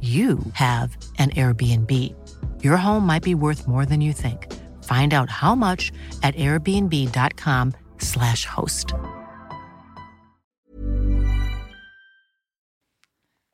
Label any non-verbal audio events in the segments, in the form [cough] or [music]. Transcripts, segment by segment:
you have an Airbnb. Your home might be worth more than you think. Find out how much at airbnb.com/slash host.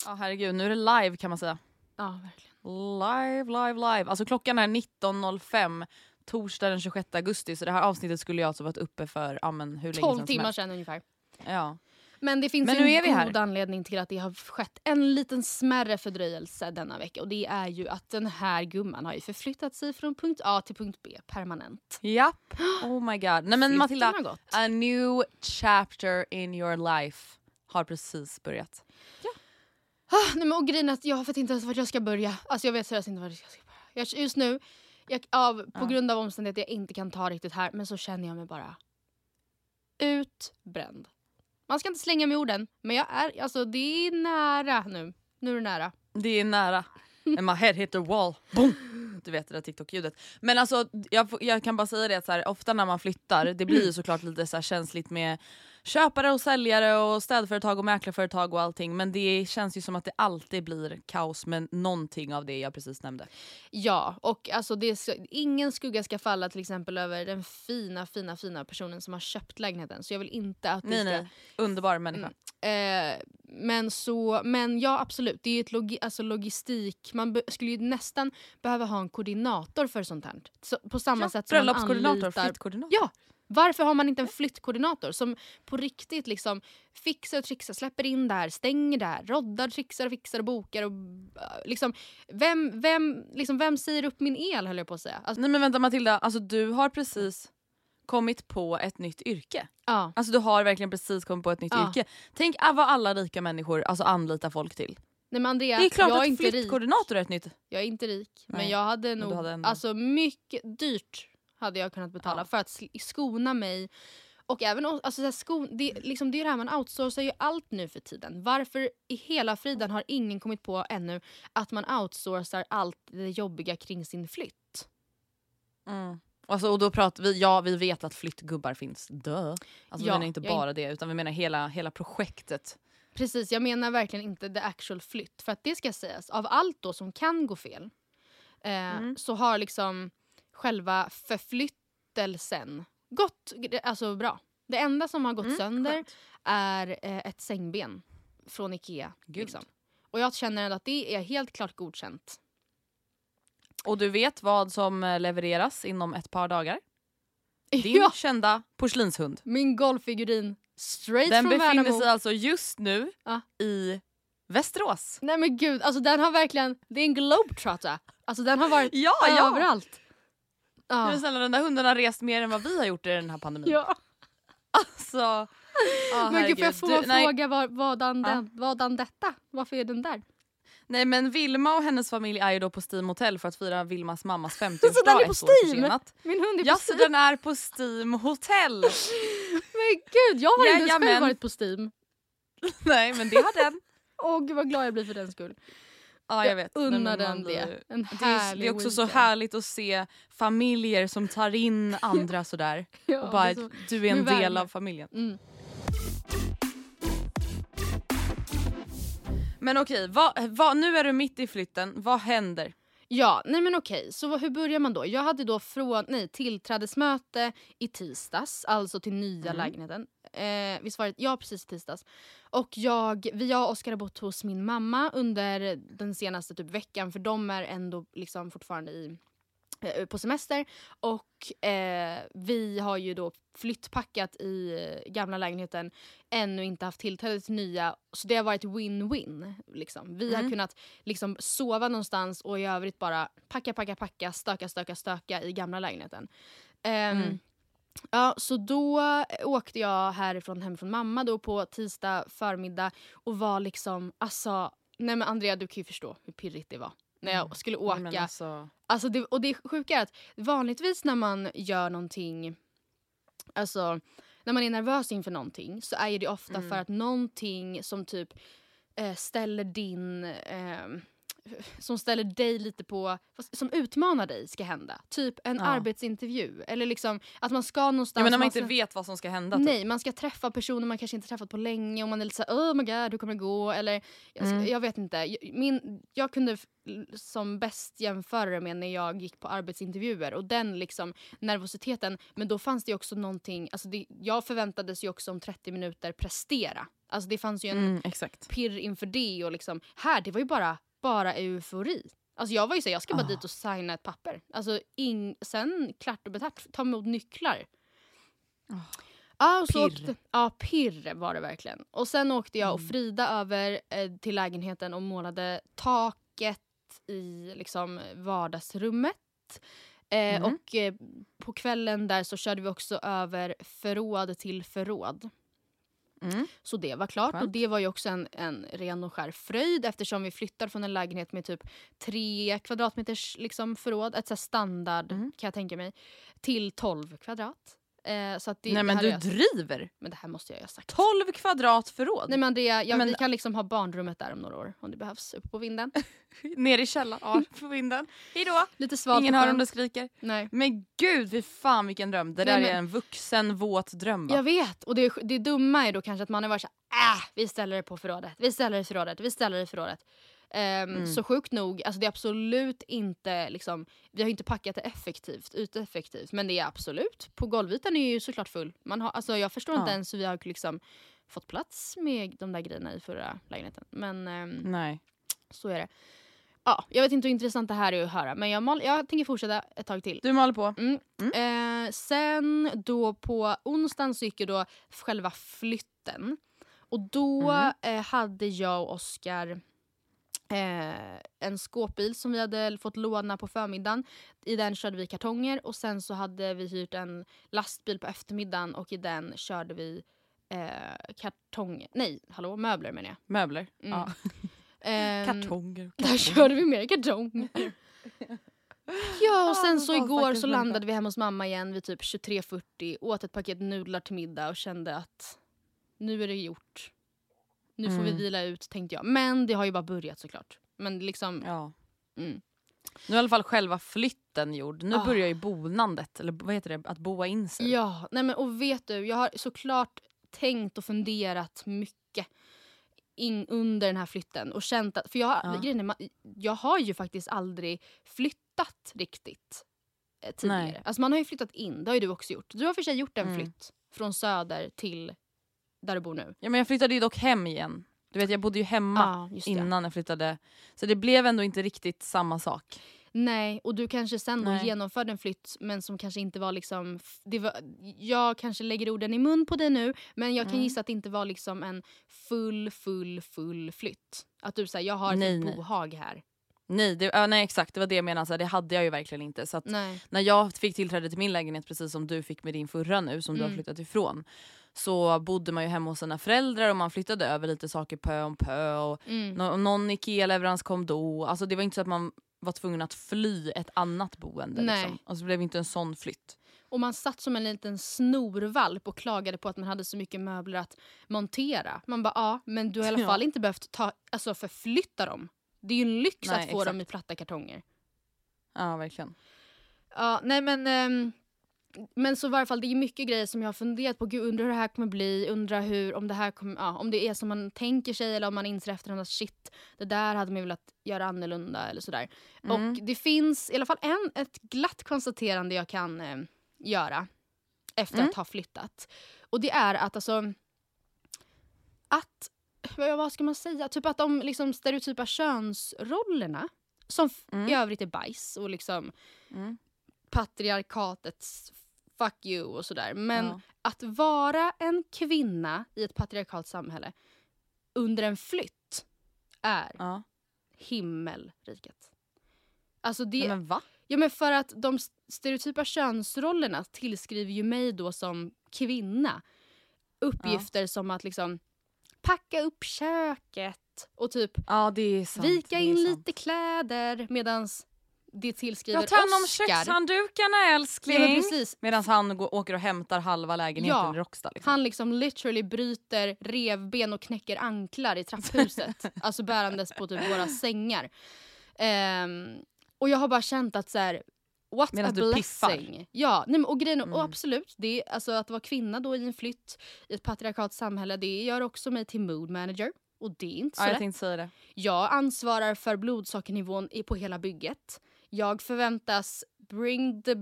Ja herregud, nu är det live kan man säga. Ja, verkligen. Live, live, live. Alltså klockan är 19.05 torsdag den 26 augusti så det här avsnittet skulle jag alltså varit uppe för ja, men hur länge 12 sedan som timmar sedan ungefär. Ja. Men det finns Men nu en god anledning till att det har skett en liten smärre fördröjelse denna vecka. Och det är ju att den här gumman har ju förflyttat sig från punkt A till punkt B permanent. Japp. Oh my god. Nej men Matilda, a new chapter in your life har precis börjat. Ah, nej men och grejen är att jag vet inte ens vart jag ska börja. Alltså jag vet seriöst inte vart jag ska börja. Jag, just nu, jag, av, på Ja. grund av omständigheter jag inte kan ta riktigt här, men så känner jag mig bara utbränd. Man ska inte slänga med orden, men jag är, alltså det är nära nu. Nu är det nära. Det är nära. And my head hit the wall. Boom. Du vet det där TikTok-ljudet. Men alltså jag, jag kan bara säga det att så här, ofta när man flyttar, det blir ju såklart lite så här känsligt med köpare och säljare och städföretag och mäklarföretag och allting. Men det känns ju som att det alltid blir kaos med någonting av det jag precis nämnde. Ja, och alltså det så, ingen skugga ska falla till exempel över den fina, fina, fina personen som har köpt lägenheten. Så jag vill inte att Nej det ska... nej, underbar människa. Eh, men, så, men ja, absolut. Det är ett logi, alltså logistik. Man be, skulle ju nästan behöva ha en koordinator för sånt här. Så, på samma Ja, sätt som man Bröllopskoordinator, anlitar... flyttkoordinator. Ja! Varför har man inte en flyttkoordinator som på riktigt liksom fixar och trixar, släpper in där, stänger där, roddar, trixar och fixar och bokar och eh, liksom vem, vem, liksom, vem säger upp min el höll jag på att säga. Alltså, Nej men vänta Matilda, alltså, du har precis kommit på ett nytt yrke. ja. Alltså du har verkligen precis kommit på ett nytt Ja. yrke. Tänk ah, vad alla rika människor alltså, anlitar folk till. Nej men Andrea, det är klart jag är att inte rik. flyttkoordinator är ett nytt. Jag är inte rik, men Nej, jag hade men nog, hade ändå- alltså mycket dyrt hade jag kunnat betala Ja. för att skona mig. Och även alltså, så här, skon, det, liksom, det är det här man outsourcar ju allt nu för tiden. Varför i hela friden har ingen kommit på ännu att man outsourcar allt det jobbiga kring sin flytt? Alltså, och då pratar vi, ja vi vet att flyttgubbar finns, dö. Alltså, Ja, vi menar inte bara det utan vi menar hela, hela projektet. Precis, jag menar verkligen inte the actual flytt. För att det ska sägas, av allt då som kan gå fel eh, Mm. så har liksom själva förflyttelsen gått alltså, bra. Det enda som har gått Mm, sönder skönt. är eh, ett sängben från Ikea. Liksom. Och jag känner ändå att det är helt klart godkänt. Och du vet vad som eh, levereras inom ett par dagar? [laughs] Din Ja, kända porslinshund. min golffigurin straight Den från befinner Värnamo. sig alltså just nu Ja. i Västerås. Nej men gud, alltså den har verkligen, det är en globetrotter. Alltså den har varit [laughs] ja. överallt. Ja. Men snälla, den där hunden har rest mer än vad vi har gjort i den här pandemin. ja. Alltså, ah, Men gud, får jag få fråga var, vadan, den, vadan detta? Varför är den där? Nej men Vilma och hennes familj är ju då på Steam Hotel för att fira Vilmas mammas [laughs] 50-årsdag Så den är på Steam? Min hund är på Ja, Steam. så den är på Steam Hotel. [laughs] Men gud, jag har inte ens själv varit på Steam. [laughs] Nej men det har den. Åh gud vad glad jag blir för den skull. Ja jag vet. Jag unnar den det. En Det är, det är också så weekend. härligt att se familjer som tar in [laughs] andra sådär. Ja, och bara så- du är en del värme. av familjen. Mm. Men okej, vad, vad, nu är du mitt i flytten. Vad händer? Ja, nej men okej. Så vad- hur börjar man då? Jag hade då från, nej, tillträdesmöte i tisdags, alltså till nya Mm. lägenheten. Eh, visst var det? Ja, precis tisdags. Och jag, vi, jag och Oskar har bott hos min mamma under den senaste typ veckan för de är ändå liksom fortfarande i på semester och eh, vi har ju då flyttpackat i eh, gamla lägenheten ännu inte haft tillträde till nya så det har varit win-win. Liksom. Vi har Mm. kunnat liksom, sova någonstans och i övrigt bara packa, packa, packa, stöka, stöka, stöka i gamla lägenheten. Ehm, Mm. Ja, så då åkte jag härifrån hem från mamma då på tisdag förmiddag och var liksom, alltså, nej men Andrea du kan ju förstå hur pirrigt det var. När jag skulle åka. Men alltså, Alltså det, och det sjuka är att vanligtvis när man gör någonting, alltså när man är nervös inför någonting så är det ofta Mm. för att någonting som typ eh, ställer din, eh, som ställer dig lite på, som utmanar dig ska hända. Typ en Ja. arbetsintervju eller liksom att man ska någonstans. ja, men när man man inte ska- vet vad som ska hända. Typ. Nej, man ska träffa personer man kanske inte träffat på länge och man är lite såhär oh my god hur kommer det gå? Eller jag, ska, Mm. jag vet inte. Min, jag kunde som bäst jämföra det med när jag gick på arbetsintervjuer och den liksom nervositeten. Men då fanns det också någonting, alltså det, jag förväntades ju också om 30 minuter prestera. Alltså det fanns ju en Mm, exakt. pirr inför det och liksom här det var ju bara, bara eufori. Alltså jag var ju såhär, jag ska bara Ah. dit och signa ett papper. Alltså ing, sen klart och betart, ta emot nycklar. Ah. Ja, och så Pirr. Åkte, ja, pirr var det verkligen. Och sen åkte jag och Mm. Frida över eh, till lägenheten och målade taket i liksom vardagsrummet. Eh, Mm. Och eh, på kvällen där så körde vi också över förråd till förråd. Mm. Så det var klart och Skönt. det var ju också en, en ren och skär fröjd eftersom vi flyttar från en lägenhet med typ tre kvadratmeters liksom förråd, ett så standard Mm. kan jag tänka mig, till 12 kvadrat. Eh, så att det, Nej men det du jag, driver! men det här måste jag ju ha sagt. 12 kvadrat förråd! Nej men Andrea, jag, Men- vi kan liksom ha barnrummet där om några år om det behövs, uppe på vinden. [laughs] Ner i källaren, ja, på vinden. Hejdå! Lite svalt Ingen hör om det skriker. Nej. Men gud, fy fan vilken dröm. Det Nej, där men- är en vuxen våt dröm va? Jag vet, och det, det dumma är då kanske att man har varit såhär, äh, vi ställer det på förrådet, vi ställer det i förrådet, vi ställer det i förrådet. Ehm, Mm. Så sjukt nog, alltså det är absolut inte, liksom, vi har inte packat det effektivt, yteffektivt, men det är absolut, på golvytan är ju såklart full. Man har, alltså jag förstår inte Ja. ens hur vi har liksom fått plats med de där grejerna i förra lägenheten. Men ehm, Nej. så är det. Ja, jag vet inte hur intressant det här är att höra, men jag, mal, jag tänker fortsätta ett tag till. Du maler på. Eh, sen då på onsdagen så gick ju då själva flytten. Och då Mm. eh, hade jag och Oskar eh, en skåpbil som vi hade fått låna på förmiddagen. I den körde vi kartonger och sen så hade vi hyrt en lastbil på eftermiddagen och i den körde vi eh, kartonger, nej hallå möbler menar jag. Möbler. Mm. Ja. [laughs] Ehm, Kartonger. där kartonger. körde vi mer kartong. ja och sen Ah, så igår så landade vi hemma hos mamma igen vid typ 23.40, åt ett paket nudlar till middag och kände att nu är det gjort. Nu får vi Mm. vila ut tänkte jag. Men det har ju bara börjat såklart. Men liksom, Ja. mm. Nu är i alla fall själva flytten gjord. Nu Ah. börjar ju bonandet, eller vad heter det, att boa in sig. ja, nej men och vet du, jag har såklart tänkt och funderat mycket in under den här flytten och känt att, för jag, Ja. grejen är, jag har ju faktiskt aldrig flyttat riktigt eh, tidigare. Nej. Alltså man har ju flyttat in, det har ju du också gjort. Du har för sig gjort en Mm. flytt från söder till där du bor nu. Ja, men jag flyttade ju dock hem igen. Du vet jag bodde ju hemma det. innan jag flyttade. Så det blev ändå inte riktigt samma sak. Nej, och du kanske sen Nej. genomförde en flytt men som kanske inte var liksom... Det var, jag kanske lägger orden i mun på dig nu men jag kan Mm. gissa att det inte var liksom en full, full, full flytt. Att du säger jag har Nej, ett nej. bohag här. Nej, det, ja, nej exakt, det var det jag menade. Så här, det hade jag ju verkligen inte. Så när jag fick tillträde till min lägenhet precis som du fick med din förra nu som du har Mm. flyttat ifrån så bodde man ju hemma hos sina föräldrar och man flyttade över lite saker pö om pö och Mm. nå- någon IKEA-leverans kom då. Alltså det var inte så att man var tvungen att fly ett annat boende. Nej. Liksom. Alltså det blev inte en sån flytt. Och man satt som en liten snorvalp och klagade på att man hade så mycket möbler att montera. Man bara ja, men du har i alla [laughs] Ja. fall inte behövt ta, alltså förflytta dem. Det är ju en lyx Nej, att få exakt. dem i platta kartonger. Ja verkligen. Ja, nej men... ehm, men så i varje fall, det är mycket grejer som jag har funderat på. Gud, undrar hur det här kommer bli. Undrar hur, om det här kommer, ja, om det är som man tänker sig eller om man inser efterhand att shit, det där hade man velat göra annorlunda eller sådär. Mm. Och det finns i alla fall en, ett glatt konstaterande jag kan eh, göra efter Mm. att ha flyttat. Och det är att alltså att, vad ska man säga, typ att de liksom stereotypa könsrollerna som Mm. i övrigt är bajs och liksom Mm. patriarkatets fuck you och sådär. Men Ja. att vara en kvinna i ett patriarkalt samhälle under en flytt är Ja. himmelriket. Alltså det, Nej, men va? Ja men för att de stereotypa könsrollerna tillskriver ju mig då som kvinna uppgifter som att liksom packa upp köket och typ Ja vika in lite kläder medans det tillskriver Jag tar om Oscar. kökshanddukarna älskling. Medan han går, åker och hämtar halva lägenheten Ja. i Råcksta. Liksom. Han liksom literally bryter revben och knäcker anklar i trapphuset. [laughs] alltså bärandes på typ våra sängar. Ehm, och jag har bara känt att så här, what Medan a du blessing. Ja, nej, men, och grejen, och Mm. absolut, det, är- alltså, att vara kvinna då i en flytt i ett patriarkalt samhälle det gör också mig till mood manager. Och det är inte så Ja, jag tänkte säga det. Jag ansvarar för blodsockernivån på hela bygget. Jag förväntas bring the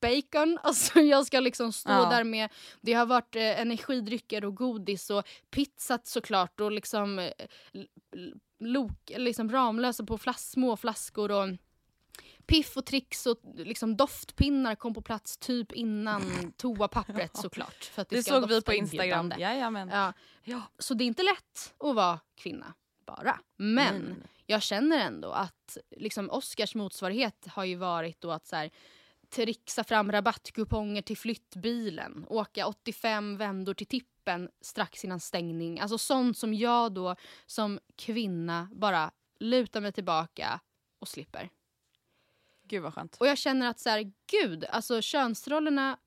bacon. [laughs] Alltså jag ska liksom stå Ja. där med, det har varit eh, energidrycker och godis och pizzat såklart och liksom eh, lok, liksom Ramlösa på flas, små flaskor och piff och tricks och liksom doftpinnar kom på plats typ innan [laughs] toapappret såklart. För att det, Det såg vi på Instagram. Jajamän. Ja. Ja. Så det är inte lätt att vara kvinna bara. Men nej. Jag känner ändå att liksom Oscars motsvarighet har ju varit då att så här, trixa fram rabattkuponger till flyttbilen, åka 85 vändor till tippen strax innan stängning. Alltså sånt som jag då som kvinna bara lutar mig tillbaka och slipper. Gud vad skönt. Och jag känner att så här, gud, alltså könsrollerna...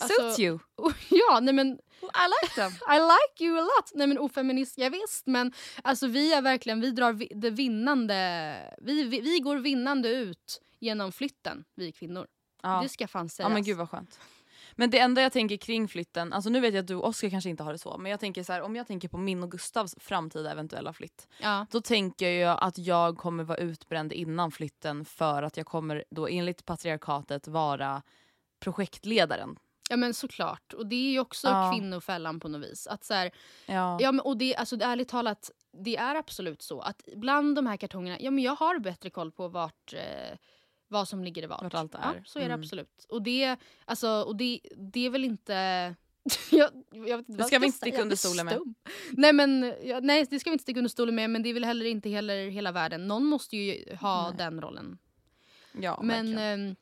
Alltså, Suits you. [laughs] ja, nej men I like them. [laughs] I like you a lot. Nej men ofeminist, jag visst men alltså vi är verkligen, vi drar det vinnande, vi, vi, vi går vinnande ut genom flytten, vi kvinnor. Ja. Det ska fan sägas. ja men gud vad skönt. Men det enda jag tänker kring flytten, alltså nu vet jag att du och Oskar kanske inte har det så, men jag tänker så här, om jag tänker på min och Gustavs framtida eventuella flytt. ja. Då tänker jag att jag kommer vara utbränd innan flytten för att jag kommer då enligt patriarkatet vara projektledaren. Ja men såklart. Och det är ju också Ja. kvinnofällan på något vis. Att så här, Ja. ja, men, och det, alltså, ärligt talat, det är absolut så att bland de här kartongerna, ja men jag har bättre koll på vart eh, vad som ligger i vart. Vart allt Ja, är. så är det Mm. absolut. Och det, alltså, och det, det är väl inte... [laughs] jag, jag vet inte Det ska vi inte sticka under stolen med. Nej, men, ja, nej, det ska vi inte sticka under stolen med, men det är väl heller inte heller hela världen. Någon måste ju ha Nej. den rollen. ja men, ehm,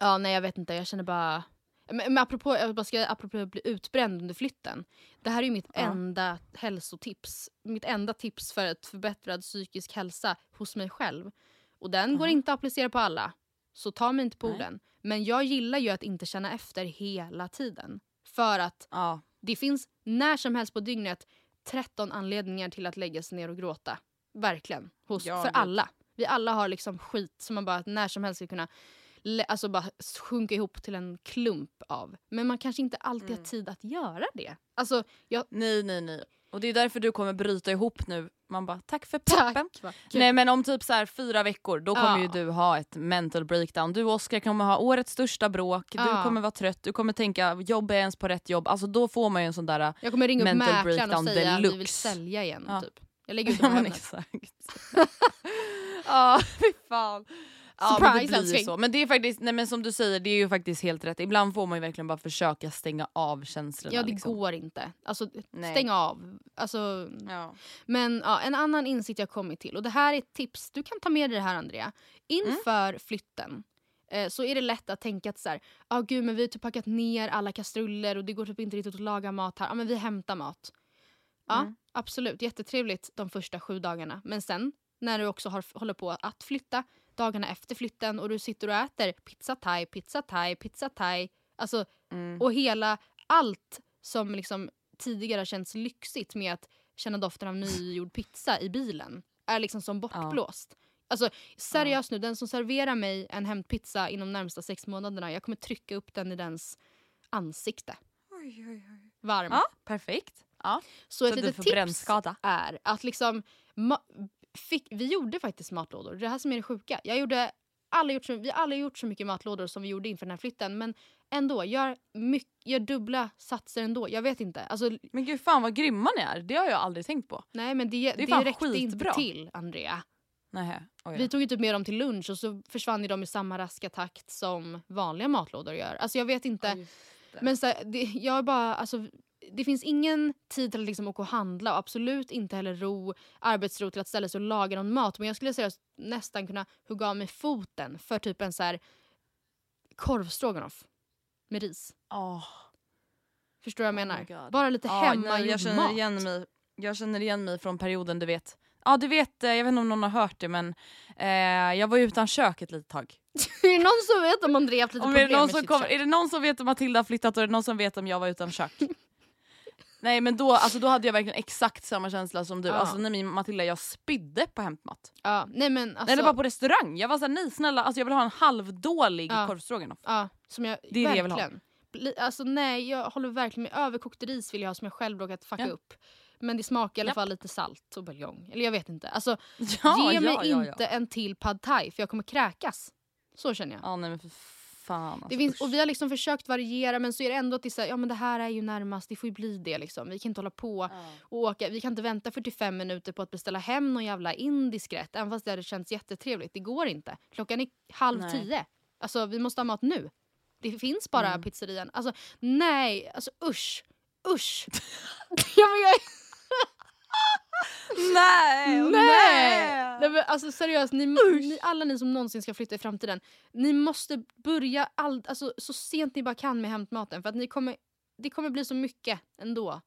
ja, nej jag vet inte, jag känner bara... Men, men apropå, jag bara ska, apropå att bli utbränd under flytten. Det här är mitt Ja. enda hälsotips. Mitt enda tips för ett förbättrad psykisk hälsa hos mig själv. Och den går Aha. inte att applicera på alla. Så ta mig inte på Nej. orden. Men jag gillar ju att inte känna efter hela tiden. För att ja. det finns när som helst på dygnet 13 anledningar till att lägga sig ner och gråta. Verkligen. Hos, Ja, för alla. Vi alla har liksom skit som man bara när som helst ska kunna alltså bara sjunka ihop till en klump av. Men man kanske inte alltid Mm. har tid att göra det. Alltså, jag, Nej nej nej. Och det är därför du kommer bryta ihop nu. Man bara tack för peppen. Nej men om typ så här fyra veckor då kommer Ja. ju du ha ett mental breakdown. Du och Oskar kommer ha årets största bråk, du Ja. kommer vara trött, du kommer tänka jobbar jag ens på rätt jobb? Alltså då får man ju en sån där... Jag kommer ringa upp mental mäklaren och säga att vi vill sälja igen. Ja. Typ. Jag lägger ut [laughs] Ja det på exakt. [laughs] Ja fy fan. Ja, men Surprise det blir så. Men det är faktiskt, nej men som du säger, det är ju faktiskt helt rätt. Ibland får man ju verkligen bara försöka stänga av känslorna. Ja det liksom. går inte. Alltså Nej. stäng av. Alltså, Ja. Men ja, en annan insikt jag kommit till och det här är ett tips, du kan ta med dig det här Andrea. Inför Mm. flytten eh, så är det lätt att tänka att så här, ah, gud men vi har typ packat ner alla kastruller och det går typ inte riktigt att laga mat här. Ja men vi hämtar mat. Ja Mm. absolut, jättetrevligt de första sju dagarna. Men sen när du också har, håller på att flytta dagarna efter flytten och du sitter och äter pizza thai, pizza thai, pizza thai. Alltså Mm. och hela allt som liksom tidigare har känts lyxigt med att känna doften av nygjord pizza i bilen är liksom som bortblåst. Alltså seriöst nu, den som serverar mig en hämtpizza inom närmsta sex månaderna, jag kommer trycka upp den i dens ansikte. Varm. Ja, perfekt. Ja. Så ett Så du litet tips brännskada. är att liksom... Fick, vi gjorde faktiskt matlådor. Det är det här som är det sjuka. Jag gjorde, alla gjort så, vi har aldrig gjort så mycket matlådor som vi gjorde inför den här flytten. Men ändå, gör, mycket, gör dubbla satser ändå. Jag vet inte. Alltså, Men gud fan vad grymma ni är, det har jag aldrig tänkt på. nej men det, Det det, räckte inte till, Andrea. Nähä. Vi tog ju typ med dem till lunch och så försvann de i samma raska takt som vanliga matlådor gör. Alltså jag vet inte. Det. Men så det, jag bara, alltså, det finns ingen tid till att liksom åka och handla och absolut inte heller ro, arbetsro till att ställa sig och laga någon mat. Men jag skulle säga nästan kunna hugga av mig foten för typ en så här korvstroganoff med ris. Åh. Förstår du vad jag Oh menar? God. Bara lite Ja, hemmagjord nej, jag känner mat. igen mig. Jag känner igen mig från perioden du vet. Ja du vet, eh, jag vet inte om någon har hört det men eh, jag var utan kök ett litet tag. [laughs] är det någon som vet om Andrea haft lite Om är, det problem någon med som sitt kommer, kök? är det någon som vet om Matilda har flyttat och är det någon som vet om jag var utan kök? [laughs] Nej men då, alltså, då hade jag verkligen exakt samma känsla som du. Ja. Alltså min Matilda jag spydde på hämtmat. Ja, nej men alltså, Eller bara på restaurang. Jag var såhär nej snälla alltså, jag vill ha en halvdålig Ja. korvstroganoff. Ja, som jag, Det är det jag vill ha. verkligen. Alltså nej, jag håller verkligen med. Överkokt ris vill jag ha som jag själv råkat fucka Ja. upp. Men det smakar i alla fall lite salt och buljong. Eller jag vet inte. Alltså, [laughs] Ja, ge mig inte en till pad thai för jag kommer kräkas. Så känner jag. Ja nej men för fan alltså, det finns, och vi har liksom försökt variera men så är det ändå att det, så här, ja, men det här är ju närmast, det får ju bli det. Liksom. Vi kan inte hålla på Ja. och åka. Vi kan inte vänta 45 minuter på att beställa hem någon jävla indisk rätt. Även fast det hade känts jättetrevligt. Det går inte. Klockan är halv Nej. tio. Alltså vi måste ha mat nu. Det finns bara Mm. pizzerian. Alltså nej, alltså usch. Usch. [laughs] ja, men jag, Nej! nej! nej men, alltså seriöst, ni, ni, alla ni som någonsin ska flytta i framtiden. Ni måste börja all, alltså, så sent ni bara kan med hämtmaten. För att ni kommer, det kommer bli så mycket ändå.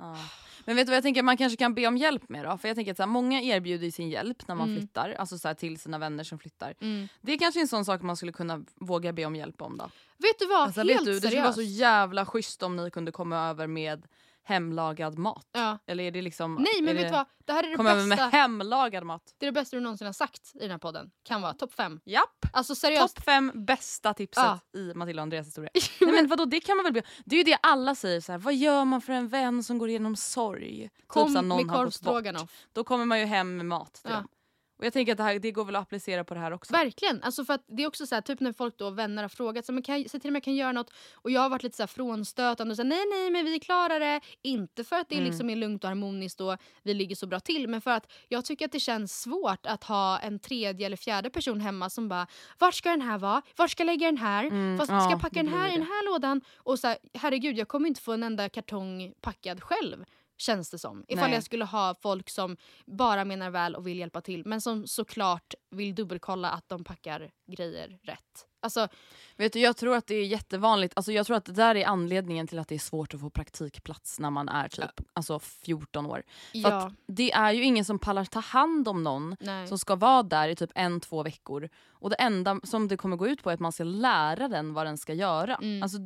Ja. Men vet du vad jag tänker man kanske kan be om hjälp med då? För jag tänker att så här, många erbjuder ju sin hjälp när man Mm. flyttar, alltså så här, till sina vänner som flyttar. Mm. Det är kanske en sån sak man skulle kunna våga be om hjälp om då. Vet du vad? Alltså, Helt vet du, det skulle vara så jävla schysst om ni kunde komma över med hemlagad mat. Ja. Eller är det liksom... Nej men vet det, du vad? Det här är det Kom över med bästa. hemlagad mat. Det är det bästa du någonsin har sagt i den här podden. Kan vara topp fem. Japp! Alltså seriöst. Topp fem bästa tipset Ja. i Matilda och Andreas historia. [laughs] Nej, men vadå, det kan man väl be Det är ju det alla säger, så här, vad gör man för en vän som går igenom sorg? Kom typ så här, någon med korvstroganoff. Då kommer man ju hem med mat till Ja. dem. Och jag tänker att det, här, det går väl att applicera på det här också. Verkligen. Alltså för att det är också så här, typ när folk då vänner har frågat så men kan säg till om jag kan göra något och jag har varit lite så här frånstötande och här, nej nej men vi klarar det. Inte för att det Mm. liksom är lugnt och harmoniskt och vi ligger så bra till men för att jag tycker att det känns svårt att ha en tredje eller fjärde person hemma som bara vart ska den här vara? Vart ska jag lägga den här? Mm, Fast ja, ska jag packa den här i den här lådan? Och så här, herregud jag kommer inte få en enda kartong packad själv. Känns det som. Ifall Nej. jag skulle ha folk som bara menar väl och vill hjälpa till men som såklart vill dubbelkolla att de packar grejer rätt. Alltså, Vet du, jag tror att det är jättevanligt, alltså jag tror att det där är anledningen till att det är svårt att få praktikplats när man är typ alltså 14 år. För ja, det är ju ingen som pallar ta hand om någon nej. som ska vara där i typ en, två veckor. Och det enda som det kommer gå ut på är att man ska lära den vad den ska göra. Mm. Alltså,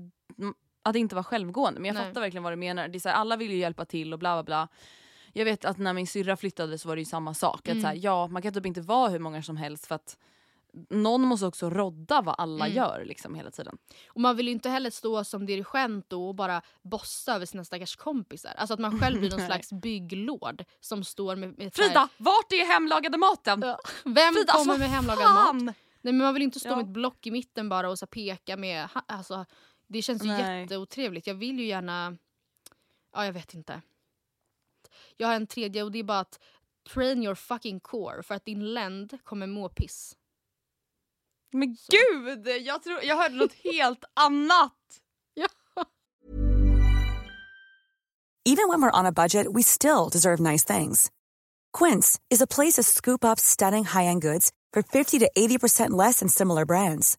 att inte vara självgående. Men jag Nej. fattar verkligen vad du menar. Det är så här, alla vill ju hjälpa till och bla bla bla. Jag vet att när min syrra flyttade så var det ju samma sak. Att Mm. så här, ja, man kan typ inte vara hur många som helst för att någon måste också rodda vad alla Mm. gör liksom hela tiden. Och man vill ju inte heller stå som dirigent då och bara bossa över sina stackars kompisar. Alltså att man själv blir [laughs] någon slags bygglord som står med... med så här- Frida, vart är hemlagade maten? Ja, Vem Frida, kommer alltså, med hemlagad fan! mat? Nej men man vill inte stå Ja. med ett block i mitten bara och så peka med... Alltså, det känns ju Nej. jätteotrevligt. Jag vill ju gärna... Ja, jag vet inte. Jag har en tredje och det är bara att train your fucking core för att din länd kommer må piss. Men gud! Jag, tror, jag hörde något helt [laughs] annat. Even when we're on a budget, we still deserve nice things. Quince is a place to scoop up stunning high-end goods for 50 to 80% less than similar brands.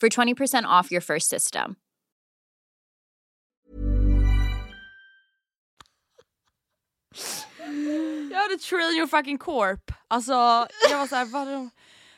for 20% off your first system. Jag hade train your fucking corp. Alltså jag var såhär, vadå?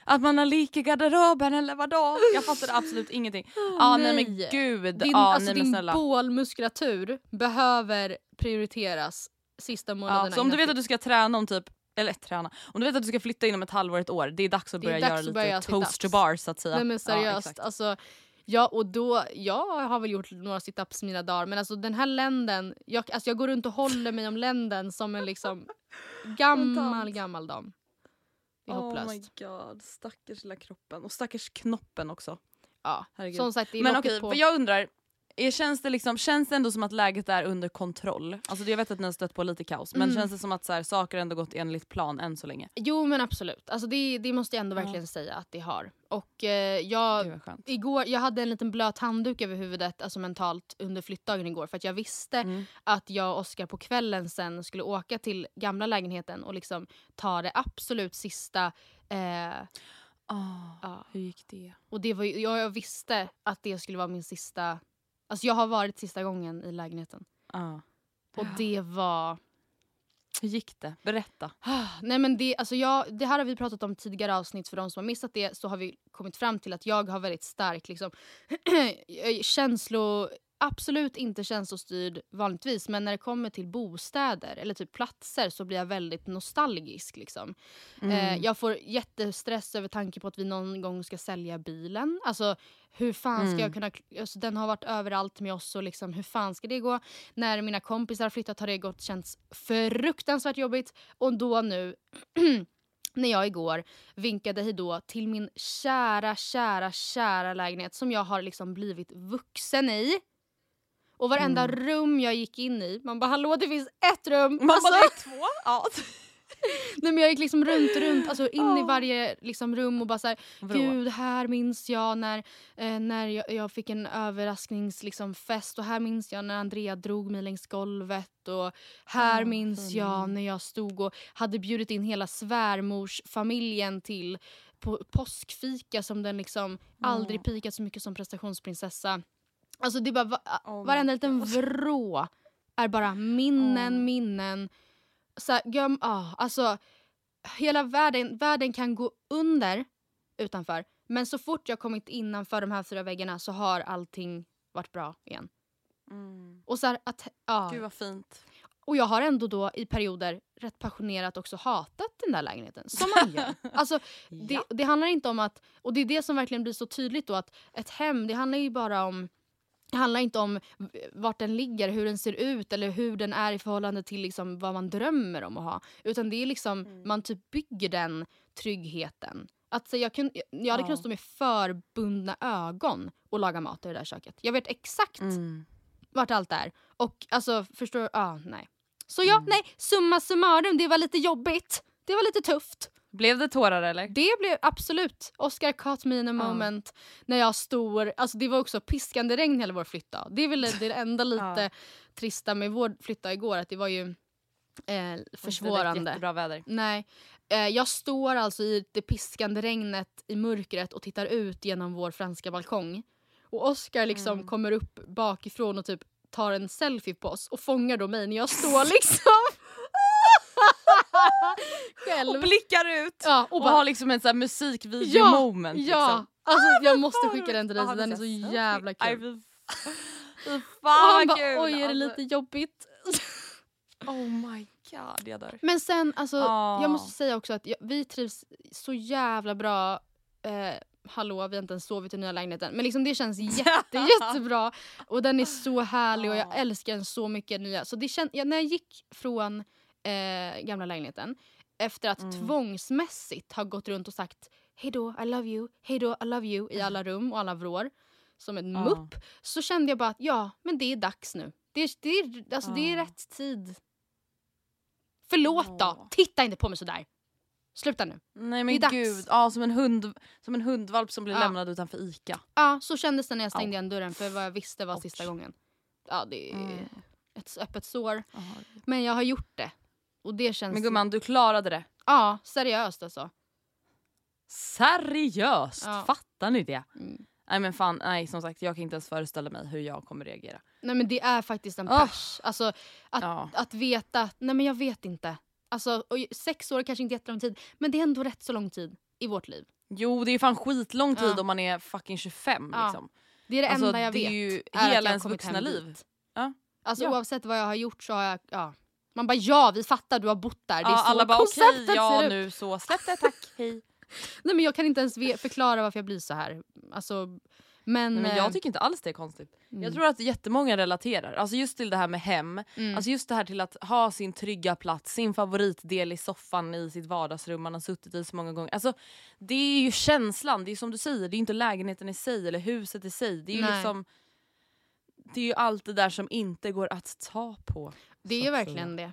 Att man har lik i garderoben eller vadå? Jag fattade absolut ingenting. Ja ah, nej. men gud. Din, ah, alltså, nej, men din snälla. bålmuskulatur behöver prioriteras sista månaderna. Ja, så om du vet att du ska träna om typ eller träna. Om du vet att du ska flytta inom ett halvår, ett år, det är dags att börja dags göra att lite börja toast to bar så att säga. Nej men Ja, seriöst. exakt. alltså, ja, och då, jag har väl gjort några situps mina dagar men alltså den här länden, jag, alltså, jag går runt och håller mig om länden som en liksom [laughs] gammal gammal dam. Det är oh my hopplöst. god, stackars lilla kroppen. Och stackars knoppen också. Ja. Herregud. Som sagt, det är Men okej, på. jag undrar, är, känns, det liksom, känns det ändå som att läget är under kontroll? Alltså jag vet att ni har stött på lite kaos, men Mm. känns det som att så här, saker ändå gått enligt plan än så länge? Jo men absolut, alltså, det, det måste jag ändå Ja. verkligen säga att det har. Och eh, jag, igår, jag hade en liten blöt handduk över huvudet alltså mentalt under flyttdagen igår för att jag visste Mm. att jag och Oskar på kvällen sen skulle åka till gamla lägenheten och liksom ta det absolut sista. Eh, Ah, ja. Hur gick det? och det var, jag, jag visste att det skulle vara min sista... Alltså jag har varit sista gången i lägenheten. Ah. Och det var... Hur gick det? Berätta. [sighs] Nej men det, alltså jag, det här har vi pratat om tidigare avsnitt. För de som har missat det så har vi kommit fram till att jag har väldigt stark liksom, [clears throat] känslo... Absolut inte känslostyrd vanligtvis men när det kommer till bostäder eller typ platser så blir jag väldigt nostalgisk. Liksom. Eh, jag får jättestress över tanke på att vi någon gång ska sälja bilen. Alltså hur fan ska jag kunna... Alltså, den har varit överallt med oss och liksom, hur fan ska det gå? När mina kompisar har flyttat har det gått känts fruktansvärt jobbigt. Och då nu [clears throat] när jag igår vinkade hejdå till min kära, kära, kära lägenhet som jag har liksom blivit vuxen i. Och varenda rum jag gick in i, man bara hallå det finns ett rum! Man Alltså- bara, det är två? [laughs] Ja. [laughs] Nej, men jag gick liksom runt, runt, alltså in i Åh. varje liksom, rum och bara såhär, gud här minns jag när, eh, när jag, jag fick en överraskningsfest liksom, fest och här minns jag när Andrea drog mig längs golvet och här Åh, minns jag när jag stod och hade bjudit in hela svärmorsfamiljen till på påskfika som den liksom aldrig pikat så mycket som prestationsprinsessa. Alltså det är bara, va, Oh varenda liten vrå är bara minnen, Åh. minnen. Så här, göm, ah, alltså, hela världen, världen kan gå under utanför. Men så fort jag kommit innanför de här fyra väggarna så har allting varit bra igen. Mm. Och, så här, att, ja. Gud vad fint. och jag har ändå då i perioder rätt passionerat också hatat den där lägenheten. Som man gör. [laughs] alltså, det, Ja. det handlar inte om att, och det är det som verkligen blir så tydligt då att ett hem det handlar ju bara om Det handlar inte om vart den ligger, hur den ser ut eller hur den är i förhållande till liksom vad man drömmer om att ha. Utan det är liksom, man typ bygger den tryggheten. Att, så jag, kun, jag hade Ja. kunnat stå med förbundna ögon och laga mat i det där köket. Jag vet exakt Mm. vart allt är. Och alltså, förstår ah, nej. Så ja, nej, summa summarum, det var lite jobbigt. Det var lite tufft. Blev det tårar eller? Det blev absolut Oscar caught me in a moment när jag står, alltså det var också piskande regn hela vår flyttdag. Det är väl det enda [laughs] lite trista med vår flyttdag igår att det var ju eh, försvårande. Jättebra väder. Nej, eh, jag står alltså i det piskande regnet i mörkret och tittar ut genom vår franska balkong. Och Oscar liksom Mm. kommer upp bakifrån och typ tar en selfie på oss och fångar då mig när jag står [laughs] liksom [laughs] själv. Och blickar ut! Ja, och Och, bara- har liksom en sån här musikvideo moment. Ja, Liksom. alltså jag måste skicka den till dig, Ja, så den är så jävla kul. fy- [laughs] fan vad kul! oj är det Alltså, lite jobbigt. [laughs] Oh my god, jag dör. Men sen alltså, Ja. jag måste säga också att jag, vi trivs så jävla bra. Eh, hallå, vi har inte ens sovit i nya lägenheten. Men liksom det känns jätte, jättebra. Och den är så härlig och jag Ja. älskar den så mycket nya. Så det känd, ja, när jag gick från eh, gamla lägenheten efter att Mm. tvångsmässigt ha gått runt och sagt hej då, I love you, hej då, I love you i alla rum och alla vrår som en Ja. mupp så kände jag bara att ja, men det är dags nu. Det är, det är, alltså, det är Ja. rätt tid. Förlåt då, Ja. titta inte på mig sådär. Sluta nu. Nej Det men är dags. gud, ja, som, en hund, som en hundvalp som blir Ja. lämnad utanför ICA. Ja, så kändes det när jag stängde igen dörren för vad jag visste var Ouch. sista gången. Ja, det är Mm. ett öppet sår. Men jag har gjort det. Och det känns... Men gumman, du klarade det. Ja, seriöst alltså. Seriöst! Ja. Fattar ni det? Mm. Nej men fan, nej som sagt jag kan inte ens föreställa mig hur jag kommer reagera. Nej men det är faktiskt en Åh. pers. Alltså att, Ja. att veta, nej men jag vet inte. Alltså, och sex år är kanske inte jättelång tid, men det är ändå rätt så lång tid i vårt liv. Jo det är fan skitlång tid Ja. om man är fucking 25 Ja. liksom. Det är det Alltså, enda jag det vet. är ju är jag hela ens kommit vuxna liv. Ja. Alltså Ja. oavsett vad jag har gjort så har jag, ja. Man bara ja vi fattar du har bott där. Det är Ja, så alla bara okej, konceptet ja nu så, släpp det tack, [laughs] hej. Nej men jag kan inte ens förklara varför jag blir så här. Alltså, men... Nej, men eh, jag tycker inte alls det är konstigt. Jag tror att jättemånga relaterar, alltså just till det här med hem, Mm. alltså just det här till att ha sin trygga plats, sin favoritdel i soffan i sitt vardagsrum man har suttit i så många gånger. Alltså, det är ju känslan, det är som du säger, det är inte lägenheten i sig eller huset i sig. Det är ju Nej. liksom det är ju allt det där som inte går att ta på. det så är ju verkligen det.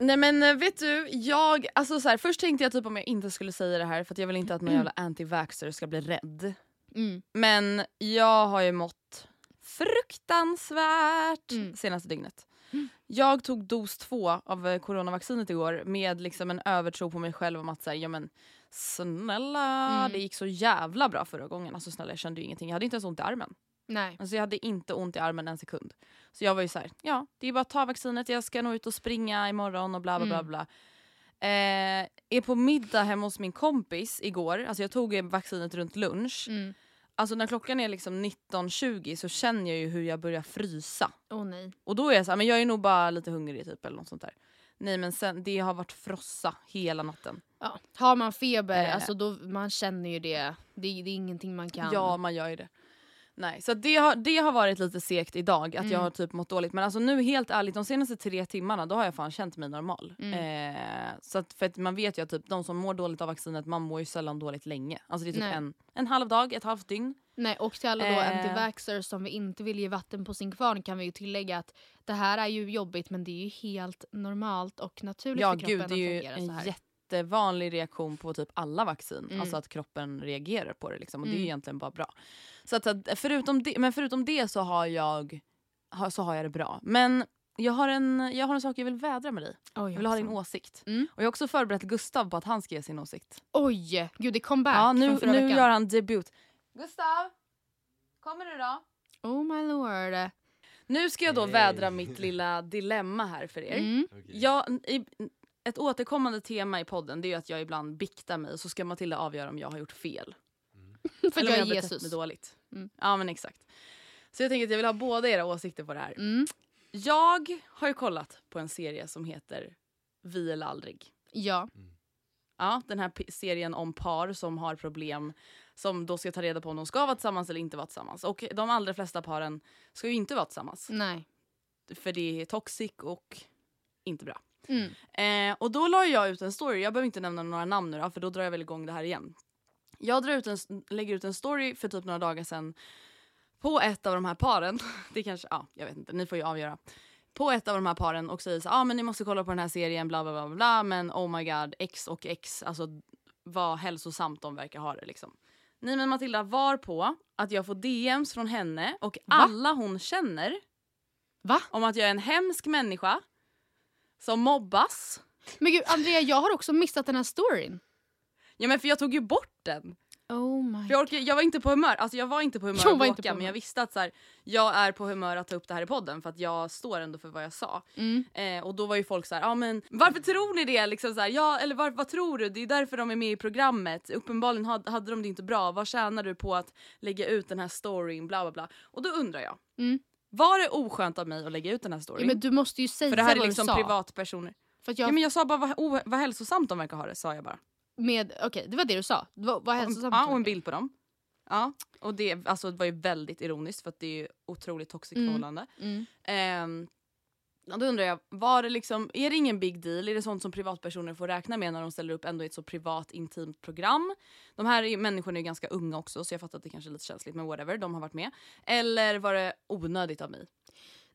Nej men eh, vet du, jag, alltså så här, först tänkte jag typ om jag inte skulle säga det här för att jag vill inte att någon jävla anti-vaxxer ska bli rädd. Mm. Men jag har ju mått fruktansvärt Mm. senaste dygnet. Jag tog dos två av eh, coronavaccinet igår med liksom en övertro på mig själv om att säga ja men snälla Mm. det gick så jävla bra förra gången. Alltså snälla jag kände ju ingenting. Jag hade inte ens ont i armen. Nej. Alltså jag hade inte ont i armen en sekund. Så jag var ju så här, ja det är bara att ta vaccinet, jag ska nog ut och springa imorgon och bla bla bla. Mm. bla. Eh, är på middag hemma hos min kompis igår, alltså jag tog vaccinet runt lunch. Mm. Alltså när klockan är liksom 19.20 så känner jag ju hur jag börjar frysa. Åh nej. Och då är jag så här, men jag är nog bara lite hungrig typ eller något sånt där. Nej men sen, det har varit frossa hela natten. Ja. Har man feber, Eh. alltså då, man känner ju det. det. Det är ingenting man kan... Ja man gör ju det. Nej, så det har, det har varit lite segt idag att jag Mm. har typ mått dåligt. Men alltså nu helt ärligt de senaste tre timmarna då har jag fan känt mig normal. Mm. Eh, så att, för att man vet ju att typ, de som mår dåligt av vaccinet man mår ju sällan dåligt länge. Alltså det är typ Nej. en, en halv dag, ett halvt dygn. Nej, och till alla då Eh. antivaxxers som vi inte vill ge vatten på sin kvarn kan vi ju tillägga att det här är ju jobbigt men det är ju helt normalt och naturligt Ja för kroppen gud det är ju att fungera så här. Jättevanlig reaktion på typ alla vaccin. Mm. Alltså att kroppen reagerar på det liksom. Och det är ju Mm. egentligen bara bra. Så att, förutom det, men förutom det så har jag så har jag det bra. Men jag har, en, jag har en sak jag vill vädra med dig. Oj, Jag vill ha din åsikt. Mm. Och jag har också förberett Gustav på att han ska ge sin åsikt. Oj, gud det kom back Ja, nu, från förra nu veckan. gör han debut. Gustav! Kommer du då? Oh my lord. Nu ska jag då vädra mitt lilla dilemma här för er. Mm. Jag, i, ett återkommande tema i podden det är ju att jag ibland biktar mig och så ska Matilda avgöra om jag har gjort fel. [laughs] För att Eller om jag är har betett mig Jesus. dåligt. Mm. Ja men exakt. Så jag tänker att jag vill ha båda era åsikter på det här. Mm. Jag har ju kollat på en serie som heter Vi eller aldrig. Ja. Ja, den här serien om par som har problem som då ska ta reda på om de ska vara tillsammans eller inte vara tillsammans. Och de allra flesta paren ska ju inte vara tillsammans. Nej. För det är toxic och inte bra. Mm. Eh, och då la jag ut en story, jag behöver inte nämna några namn nu då, för då drar jag väl igång det här igen. Jag drar ut en, lägger ut en story för typ några dagar sedan på ett av de här paren. [laughs] Det kanske, ja jag vet inte, ni får ju avgöra. På ett av de här paren och säger så ah, men ni måste kolla på den här serien bla bla bla bla men oh my god X och X, alltså vad hälsosamt de verkar ha det liksom. Nej men Matilda var på att jag får DMs från henne och alla hon känner Va? om att jag är en hemsk människa som mobbas. Men gud Andrea, jag har också missat den här storyn. Ja men för jag tog ju bort den. Oh my För jag, orkar, jag var inte på humör, alltså jag var inte på humör [laughs] Jag att var bråka inte på men jag visste att så här, jag är på humör att ta upp det här i podden för att jag står ändå för vad jag sa. Mm. Eh, och då var ju folk så här, ja men varför tror ni det? Liksom så här, ja, eller var, vad tror du? Det är därför de är med i programmet. Uppenbarligen hade, hade de det inte bra. Vad tjänar du på att lägga ut den här storyn? Bla bla bla. Och då undrar jag, Mm. Var det oskönt av mig att lägga ut den här Ja, storyn? men du måste ju säga för det här är liksom du sa. privatpersoner. För jag, Ja, men jag sa bara vad, oh, vad hälsosamt de verkar ha det, sa jag bara. med, okej, det var det du sa. Vad, vad hälsosamt Ja, och en det? bild på dem. Ja, och det, alltså, det var ju väldigt ironiskt för att det är ju otroligt toxic Mm. förhållande. Mm. Ehm, ja, då undrar jag, var det liksom, är det ingen big deal? Är det sånt som privatpersoner får räkna med när de ställer upp ändå i ett så privat intimt program? De här är, människorna är ju ganska unga också så jag fattar att det kanske är lite känsligt men whatever, de har varit med. Eller var det onödigt av mig?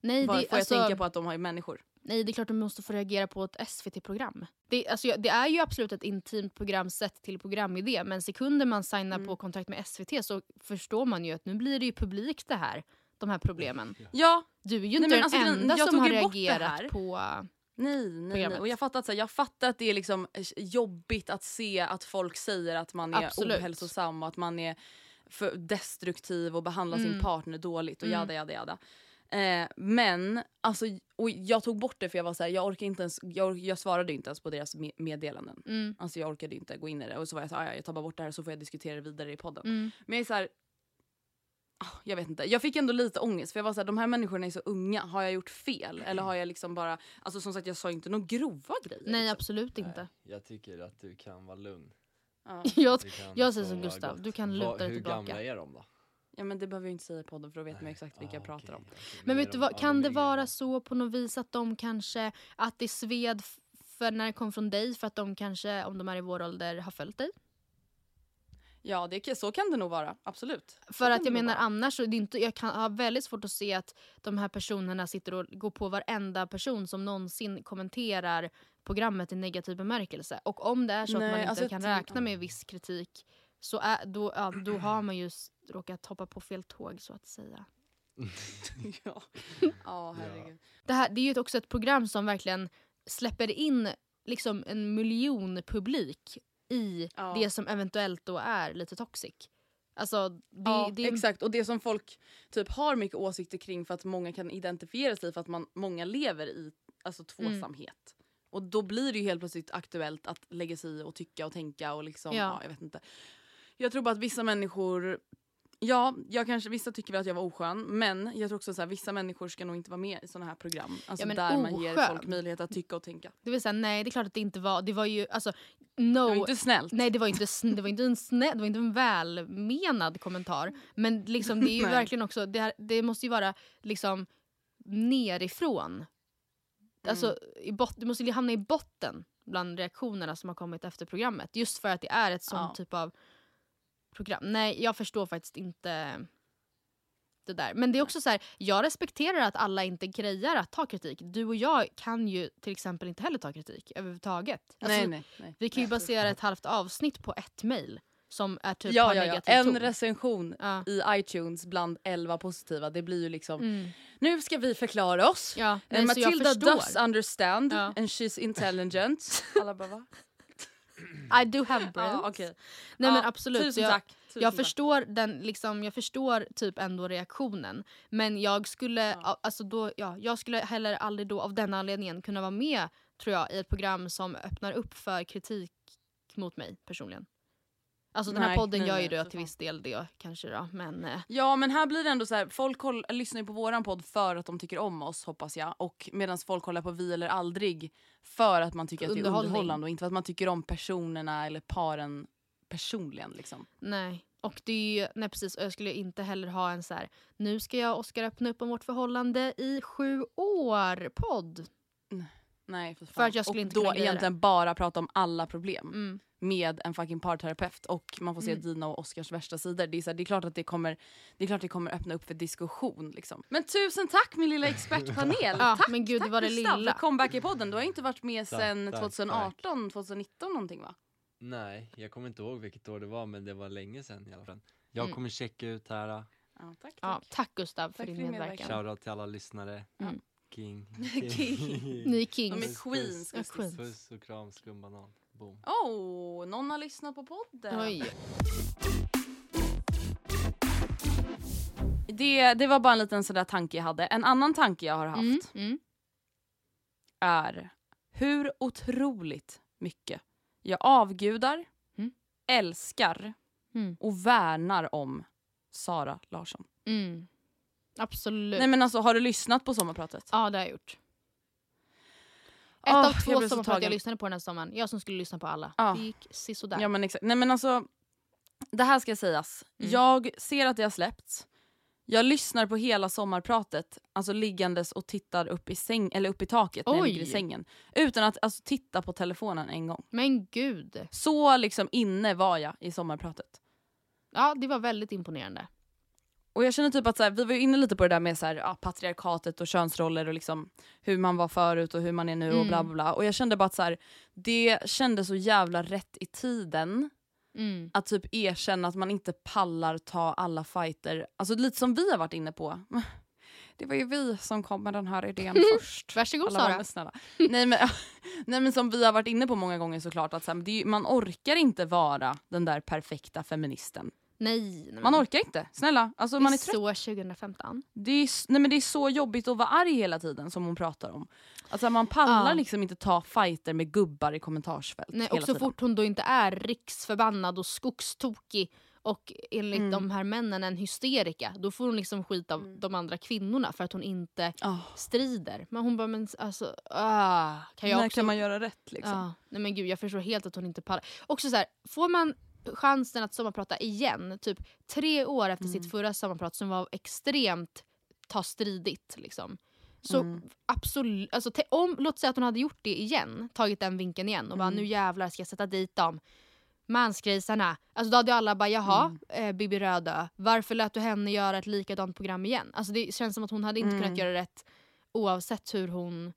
Nej, Var, det, får alltså, jag tänka på att de har ju människor? nej, det är klart du måste få reagera på ett SVT-program. Det, alltså, det är ju absolut ett intimt program sett till programidé men sekunder man signar Mm. på kontrakt med SVT så förstår man ju att nu blir det ju publikt det här. De här problemen. Ja, Du är ju Nej, inte men den alltså, enda som har reagerat på... Nej, nej, nej. Och jag fattar, att, så här, jag fattar att det är liksom eh, jobbigt att se att folk säger att man är Absolut. ohälsosam och att man är för destruktiv och behandlar sin Mm. partner dåligt och Mm. jada jada jada. Eh, men alltså, och jag tog bort det för jag var så här, jag orkar inte ens, jag, jag svarade inte ens på deras me- meddelanden. Mm, Alltså jag orkade inte gå in i det och så var jag så här, "Ah, ja, jag tar bara bort det här så får jag diskutera det vidare i podden. mm. Men jag är så här, jag vet inte, jag fick ändå lite ångest för jag var så här, de här människorna är så unga, har jag gjort fel? Eller har jag liksom bara, alltså som sagt jag sa inte några grova grejer. Nej, liksom. absolut inte. Nej, jag tycker att du kan vara lugn. Ja. [laughs] Jag, jag säger som Gustav, gott. du kan luta dig Hur tillbaka. gamla är de då? ja men det behöver jag inte säga i podden för då vet man exakt vilka jag Ah, pratar okej, om. Men vet du vad, kan de det vara så på något vis att de kanske, att det sved för när det kom från dig för att de kanske, om de är i vår ålder, har följt dig? Ja det, så kan det nog vara, absolut. För att jag menar vara. annars, så är det inte, jag kan ha väldigt svårt att se att de här personerna sitter och går på varenda person som någonsin kommenterar programmet i negativ bemärkelse. Och om det är så att Nej, man inte alltså, kan räkna med viss kritik så är, då, ja, då har man ju råkat hoppa på fel tåg så att säga. [laughs] [laughs] ja. ja herregud. Det, här, det är ju också ett program som verkligen släpper in liksom en miljon publik i Ja. det som eventuellt då är lite toxic. Alltså, det, ja, det, exakt. Och det som folk typ har mycket åsikter kring för att många kan identifiera sig för att man, många lever i alltså, tvåsamhet. Och då blir det ju helt plötsligt aktuellt att lägga sig i och tycka och tänka och liksom, Ja. ja. jag vet inte. Jag tror bara att vissa människor, ja, jag kanske, vissa tycker väl att jag var oskön men jag tror också att vissa människor ska nog inte vara med i såna här program. Alltså Ja, där man ger oskön. folk möjlighet att tycka och tänka. det vill säga, nej det är klart att det inte var, det var ju alltså no. Det var inte snällt. Nej det var inte, det var inte, en, snä, det var inte en välmenad kommentar. Men liksom, det är ju verkligen också, det, här, det måste ju vara liksom nerifrån. Alltså, i bot, det måste ju hamna i botten bland reaktionerna som har kommit efter programmet. Just för att det är ett sånt Ja. typ av program. Nej, jag förstår faktiskt inte det där. Men det är också så här, jag respekterar att alla inte grejar att ta kritik. Du och jag kan ju till exempel inte heller ta kritik överhuvudtaget. Alltså, nej, nej, nej. Vi kan ju basera ett halvt avsnitt på ett mail som är typ Ja, ja, ja. En ton. recension Ja. i iTunes bland 11 positiva. Det blir ju liksom, Mm. nu ska vi förklara oss. Ja, Eh, nej, jag Matilda does understand Ja. and she's intelligent. [laughs] Alla bara va? [clears throat] I do have brains. Ja, okej. Nej men absolut. Tusen tack. Tusen jag tack. förstår den liksom, jag förstår typ ändå reaktionen. Men jag skulle, Ja. alltså då, ja, jag skulle heller aldrig då av den anledningen kunna vara med tror jag i ett program som öppnar upp för kritik mot mig personligen. Alltså den här Nej, podden nej, gör ju det till viss del det kanske då. Men eh, Ja men här blir det ändå så här, folk koll, lyssnar ju på våran podd för att de tycker om oss hoppas jag. Och medan folk kollar på Vi eller aldrig för att man tycker att det är underhållande och inte för att man tycker om personerna eller paren personligen. Liksom. nej. Och det är ju, nej precis, och jag skulle inte heller ha en så här. nu ska jag och Oskar öppna upp om vårt förhållande i sju år podd. Nej för, fan. För att jag skulle och inte då egentligen bara prata om alla problem Mm. med en fucking parterapeut och man får se Mm. dina och Oscars värsta sidor. Det är, så här, det är klart att det kommer, det är klart det kommer öppna upp för diskussion. Liksom. Men tusen tack min lilla expertpanel! [laughs] Ja, tack, men gud, det tack var det lilla. för comeback i podden. Du har inte varit med sedan tack, 2018, 2019 någonting va? Nej, jag kommer inte ihåg vilket år det var men det var länge sedan i alla fall. Jag Mm. kommer checka ut här. Ja, tack, tack. Ja, tack Gustav för Tack din för din medverkan. Shoutout till alla lyssnare. Mm. King. King. [laughs] Ni är De kings. är queens. Ja, queens. Puss och kram skumbanan. Boom. Oh, någon har lyssnat på podden. Oj. Det, det var bara en liten sådär tanke jag hade. En annan tanke jag har haft Mm, mm. är hur otroligt mycket jag avgudar, Mm. älskar Mm. och värnar om Sara Larsson. Mm. Absolut. Nej men alltså har du lyssnat på sommarpratet? Ja, det har jag gjort. Ett Åh, av två sommarprat jag lyssnade på den här sommaren. Jag som skulle lyssna på alla. Ja. Det gick sisådär. Ja men exakt. Nej men alltså, det här ska sägas. Mm. Jag ser att det har släppts. Jag lyssnar på hela sommarpratet, alltså liggandes och tittar upp i, säng, eller upp i taket när jag ligger i sängen. Utan att alltså, titta på telefonen en gång. Men gud. Så liksom inne var jag i sommarpratet. Ja, det var väldigt imponerande. Och jag känner typ att så här, vi var ju inne lite på det där med så här, ja, patriarkatet och könsroller och liksom hur man var förut och hur man är nu och Mm. bla bla bla. Och jag kände bara att så här, det kändes så jävla rätt i tiden Mm. att typ erkänna att man inte pallar ta alla fighter. Alltså lite som vi har varit inne på. [laughs] Det var ju vi som kom med den här idén [laughs] först. Varsågod Alla Sara. nej, men, [laughs] nej men som vi har varit inne på många gånger såklart att så här, det man orkar inte vara den där perfekta feministen. Nej, nej Man orkar inte, snälla. Alltså, det man är är trött. så 2015. Det är, nej men det är så jobbigt att vara arg hela tiden som hon pratar om. Alltså man pallar Ja. liksom inte ta fighter med gubbar i kommentarsfält Nej, och så tiden. fort hon då inte är riksförbannad och skogstokig och enligt Mm. de här männen en hysterika, då får hon liksom skit av Mm. de andra kvinnorna för att hon inte Ah, strider. Men hon bara, men alltså, ah, kan jag när också... kan man göra rätt liksom? Ja, nej men gud, jag förstår helt att hon inte pallar. Också så här, får man chansen att sommarprata igen, typ tre år efter Mm. sitt förra sommarprat som var extremt ta stridigt. Liksom. Så Mm. absolut, alltså, om, låt säga att hon hade gjort det igen, tagit den vinkeln igen och bara Mm. nu jävlar ska jag sätta dit dem. Mansgrisarna. Alltså då hade alla bara jaha, Mm. eh, Bibi Rödö, varför lät du henne göra ett likadant program igen? Alltså det känns som att hon hade inte Mm. kunnat göra rätt oavsett hur hon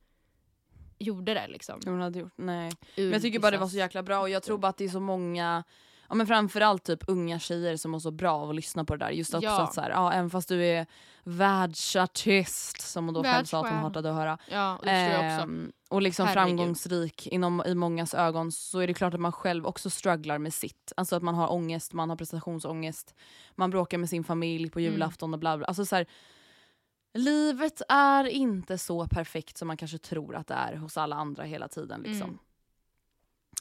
gjorde det. Liksom. Hon hade gjort, nej. Ur Men jag tycker bara det var så jäkla bra och jag tror bara att det är så många Ja men framförallt typ unga tjejer som mår så bra av att lyssna på det där. Just också Ja. att så här, ja, även fast du är världsartist som hon då själv sa att hon hatade att höra. Ja, och det förstår jag också. Ehm, och liksom Herregud. framgångsrik inom, i mångas ögon så är det klart att man själv också strugglar med sitt. Alltså att man har ångest, man har prestationsångest, man bråkar med sin familj på Mm. julafton och bla bla. Alltså så här, livet är inte så perfekt som man kanske tror att det är hos alla andra hela tiden. Liksom. Mm.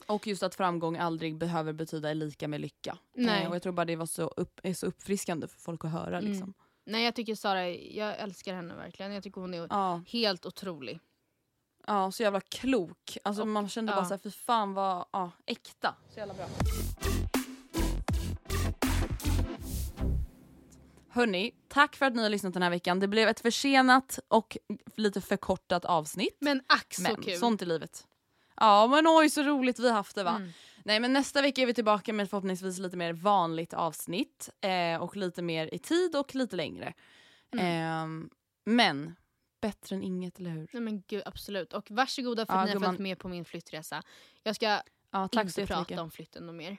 Och just att framgång aldrig behöver betyda lika med lycka. Nej. Eh, och jag tror bara det var så, upp, är så uppfriskande för folk att höra. Mm. Liksom. Nej jag tycker Sara, jag älskar henne verkligen. Jag tycker hon är Ja. helt otrolig. Ja, så jävla klok. Alltså Och- man kände ja. bara såhär, fy fan vad ja, äkta. Så jävla bra. Hörni, tack för att ni har lyssnat den här veckan. Det blev ett försenat och lite förkortat avsnitt. Men ack så Men kul. sånt är livet. Ja men oj så roligt vi haft det va. Mm. Nej men nästa vecka är vi tillbaka med förhoppningsvis lite mer vanligt avsnitt. Eh, och lite mer i tid och lite längre. Mm. Ehm, men bättre än inget eller hur? Nej men gud absolut. Och varsågoda för Ja, att ni har följt med på min flyttresa. Jag ska Ja, inte prata om flytten och mer.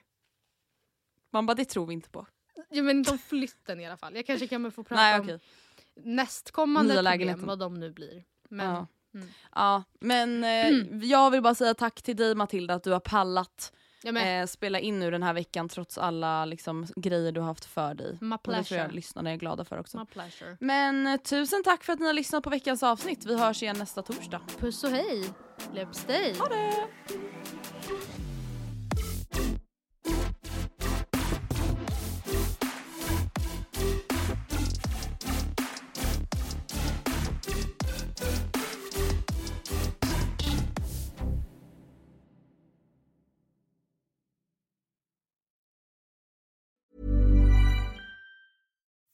Man bara det tror vi inte på. Ja, men inte om flytten i alla fall. Jag kanske kommer få [laughs] prata Nej om okej. nästkommande Nya problem, vad de nu blir. Men Ja. Mm. Ja, men eh, jag vill bara säga tack till dig Matilda att du har pallat eh, spela in nu den här veckan trots alla liksom, grejer du har haft för dig. my Och det tror jag pleasure. lyssnarna är glada för också. My pleasure. Men eh, tusen tack för att ni har lyssnat på veckans avsnitt. Vi hörs igen nästa torsdag. Puss och hej. Leverpastej. Ha det!